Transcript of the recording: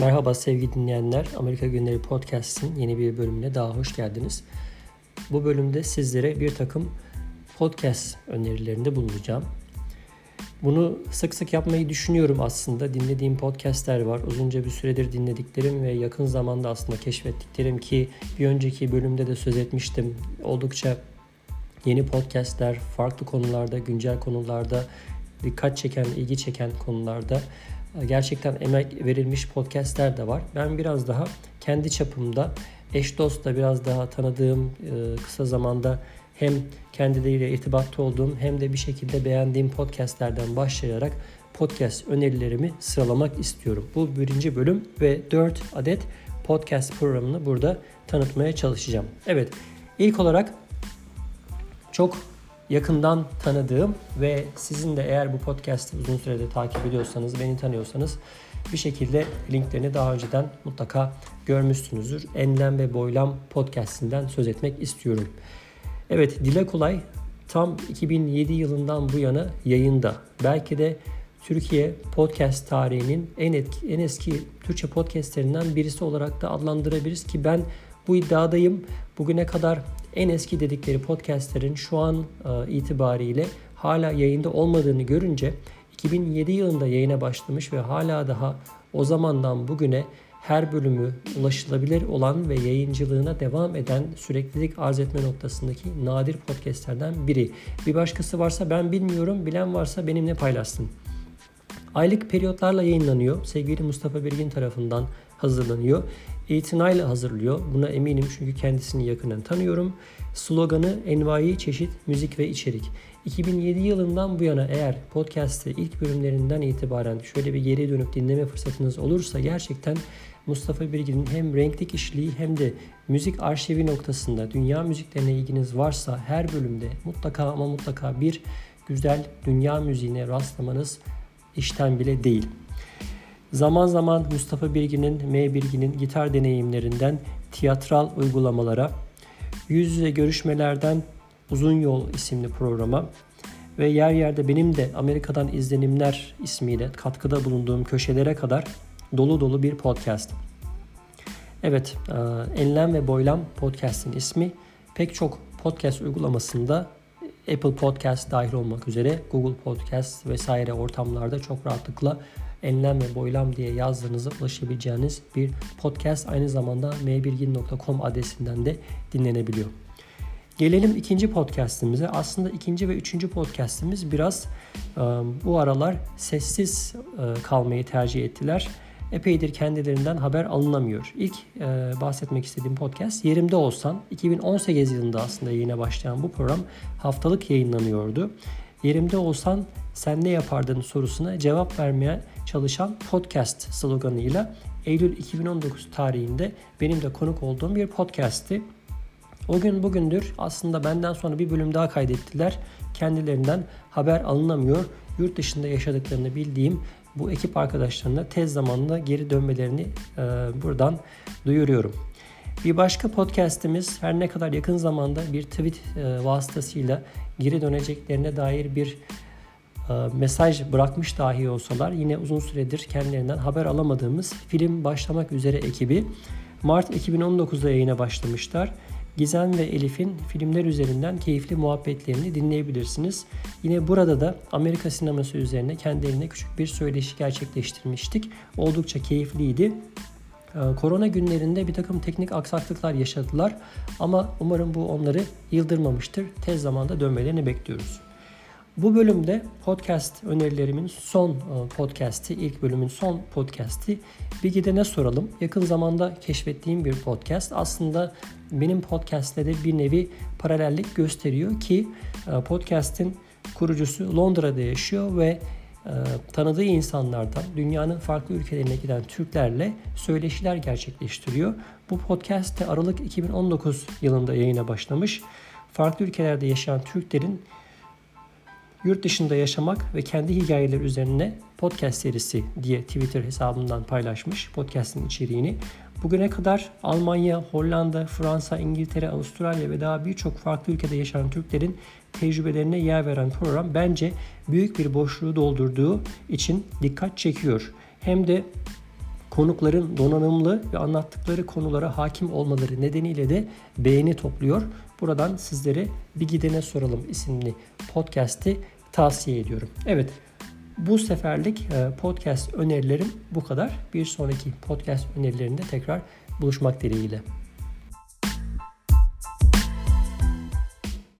Merhaba sevgili dinleyenler. Amerika Günleri Podcast'in yeni bir bölümüne daha hoş geldiniz. Bu bölümde sizlere bir takım podcast önerilerinde bulunacağım. Bunu sık sık yapmayı düşünüyorum aslında. Dinlediğim podcastler var. Uzunca bir süredir dinlediklerim ve yakın zamanda aslında keşfettiklerim ki bir önceki bölümde de söz etmiştim. Oldukça yeni podcastler, farklı konularda, güncel konularda, dikkat çeken, ilgi çeken konularda gerçekten emek verilmiş podcastler de var. Ben biraz daha kendi çapımda eş dostla biraz daha tanıdığım e, kısa zamanda hem kendileriyle irtibatta olduğum hem de bir şekilde beğendiğim podcastlerden başlayarak podcast önerilerimi sıralamak istiyorum. Bu birinci bölüm ve 4 adet podcast programını burada tanıtmaya çalışacağım. Evet ilk olarak çok yakından tanıdığım ve sizin de eğer bu podcast'i uzun süredir takip ediyorsanız, beni tanıyorsanız bir şekilde linklerini daha önceden mutlaka görmüşsünüzdür. Enlem ve Boylam podcast'inden söz etmek istiyorum. Evet, Dile Kolay tam 2007 yılından bu yana yayında. Belki de Türkiye podcast tarihinin en etki, en eski Türkçe podcastlerinden birisi olarak da adlandırabiliriz ki ben bu iddiadayım. Bugüne kadar en eski dedikleri podcastlerin şu an e, itibariyle hala yayında olmadığını görünce 2007 yılında yayına başlamış ve hala daha o zamandan bugüne her bölümü ulaşılabilir olan ve yayıncılığına devam eden süreklilik arz etme noktasındaki nadir podcastlerden biri. Bir başkası varsa ben bilmiyorum, bilen varsa benimle paylaşsın. Aylık periyotlarla yayınlanıyor. Sevgili Mustafa Birgin tarafından hazırlanıyor. İtinayla hazırlıyor. Buna eminim çünkü kendisini yakından tanıyorum. Sloganı envai çeşit müzik ve içerik. 2007 yılından bu yana eğer podcast'te ilk bölümlerinden itibaren şöyle bir geri dönüp dinleme fırsatınız olursa gerçekten Mustafa Birgin'in hem renkli kişiliği hem de müzik arşivi noktasında dünya müziklerine ilginiz varsa her bölümde mutlaka ama mutlaka bir güzel dünya müziğine rastlamanız işten bile değil. Zaman zaman Mustafa Birgin'in, M. Birgin'in gitar deneyimlerinden tiyatral uygulamalara, yüz yüze görüşmelerden Uzun Yol isimli programa ve yer yerde benim de Amerika'dan izlenimler ismiyle katkıda bulunduğum köşelere kadar dolu dolu bir podcast. Evet, e, Enlem ve Boylam podcast'in ismi pek çok podcast uygulamasında Apple Podcast dahil olmak üzere Google Podcast vesaire ortamlarda çok rahatlıkla enlem ve boylam diye yazdığınızda ulaşabileceğiniz bir podcast aynı zamanda mbirgin.com adresinden de dinlenebiliyor. Gelelim ikinci podcastimize. Aslında ikinci ve üçüncü podcastimiz biraz e, bu aralar sessiz e, kalmayı tercih ettiler. Epeydir kendilerinden haber alınamıyor. İlk e, bahsetmek istediğim podcast Yerimde Olsan. 2018 yılında aslında yine başlayan bu program haftalık yayınlanıyordu. Yerimde olsan sen ne yapardın sorusuna cevap vermeye çalışan podcast sloganıyla Eylül 2019 tarihinde benim de konuk olduğum bir podcast'ti. O gün bugündür aslında benden sonra bir bölüm daha kaydettiler. Kendilerinden haber alınamıyor. Yurt dışında yaşadıklarını bildiğim bu ekip arkadaşlarına tez zamanda geri dönmelerini buradan duyuruyorum. Bir başka podcast'imiz her ne kadar yakın zamanda bir tweet e, vasıtasıyla geri döneceklerine dair bir e, mesaj bırakmış dahi olsalar yine uzun süredir kendilerinden haber alamadığımız film başlamak üzere ekibi Mart 2019'da yayına başlamışlar. Gizem ve Elif'in filmler üzerinden keyifli muhabbetlerini dinleyebilirsiniz. Yine burada da Amerika sineması üzerine kendilerine küçük bir söyleşi gerçekleştirmiştik. Oldukça keyifliydi. Ee, korona günlerinde bir takım teknik aksaklıklar yaşadılar ama umarım bu onları yıldırmamıştır. Tez zamanda dönmelerini bekliyoruz. Bu bölümde podcast önerilerimin son e, podcast'i, ilk bölümün son podcast'i bir gidene soralım. Yakın zamanda keşfettiğim bir podcast. Aslında benim podcast'le de bir nevi paralellik gösteriyor ki e, podcast'in kurucusu Londra'da yaşıyor ve tanıdığı insanlardan, dünyanın farklı ülkelerine giden Türklerle söyleşiler gerçekleştiriyor. Bu podcast de Aralık 2019 yılında yayına başlamış. Farklı ülkelerde yaşayan Türklerin yurt dışında yaşamak ve kendi hikayeleri üzerine podcast serisi diye Twitter hesabından paylaşmış podcast'in içeriğini. Bugüne kadar Almanya, Hollanda, Fransa, İngiltere, Avustralya ve daha birçok farklı ülkede yaşayan Türklerin tecrübelerine yer veren program bence büyük bir boşluğu doldurduğu için dikkat çekiyor. Hem de konukların donanımlı ve anlattıkları konulara hakim olmaları nedeniyle de beğeni topluyor. Buradan sizlere Bir Gidene Soralım isimli podcast'i tavsiye ediyorum. Evet bu seferlik e, podcast önerilerim bu kadar. Bir sonraki podcast önerilerinde tekrar buluşmak dileğiyle.